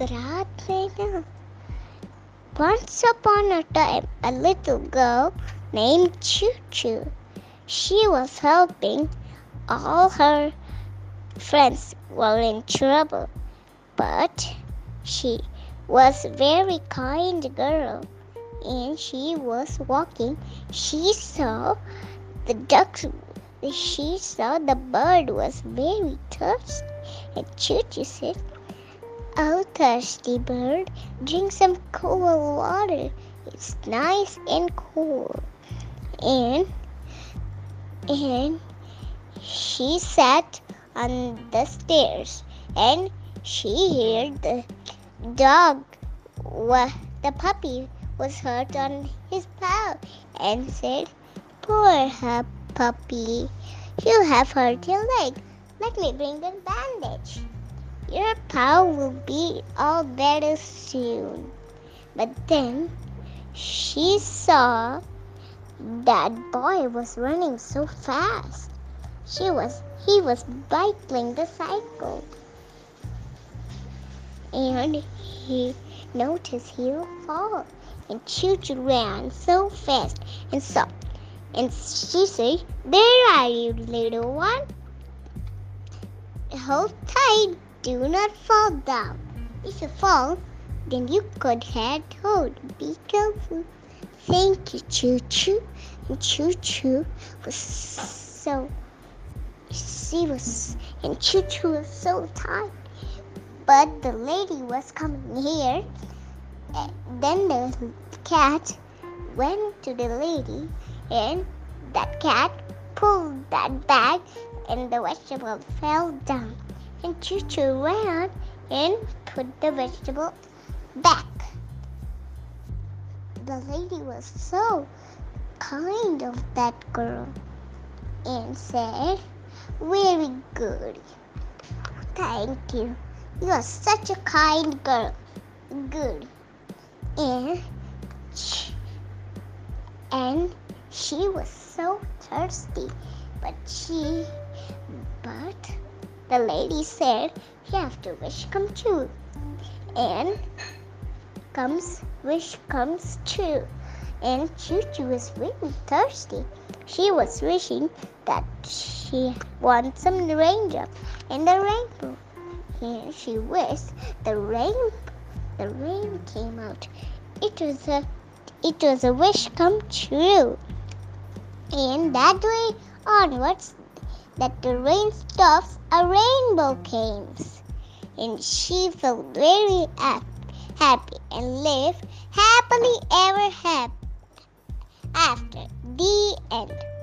Gratna. Once upon a time, a little girl named Choo Choo. She was helping all her friends were in trouble, but she was a very kind girl and she was walking. She saw the ducks. She saw the bird was very thirsty, and Choo Choo said, Oh, thirsty bird, drink some cool water. It's nice and cool. And and she sat on the stairs and she heard the dog the puppy was hurt on his paw and said, Poor puppy, you have hurt your leg. Let me bring the bandage. Your paw will be all better soon. But then she saw that boy was running so fast. She was he was bicycling the cycle. And he noticed he would fall. And Choo Choo ran so fast and saw. And she said, There are you, little one. Hold tight do not fall down. If you fall, then you could head hold. Be careful. Thank you, Choo Choo. And Choo Choo was so she was and Choo Choo was so tired. But the lady was coming here. Then the cat went to the lady and that cat pulled that bag and the vegetable fell down and Choo Choo ran and put the vegetable back. The lady was so kind of that girl and said, Very good. Thank you. You are such a kind girl. Good. And and she was so thirsty, but she but the lady said, You have to wish come true. And comes wish comes true. And Choo Choo was really thirsty. She was wishing that she won some raindrop and the rainbow. And she wished the rain the rain came out. It was a it was a wish come true. And that way onwards that the rain stops, a rainbow came. And she felt very happy and lived happily ever after. The end.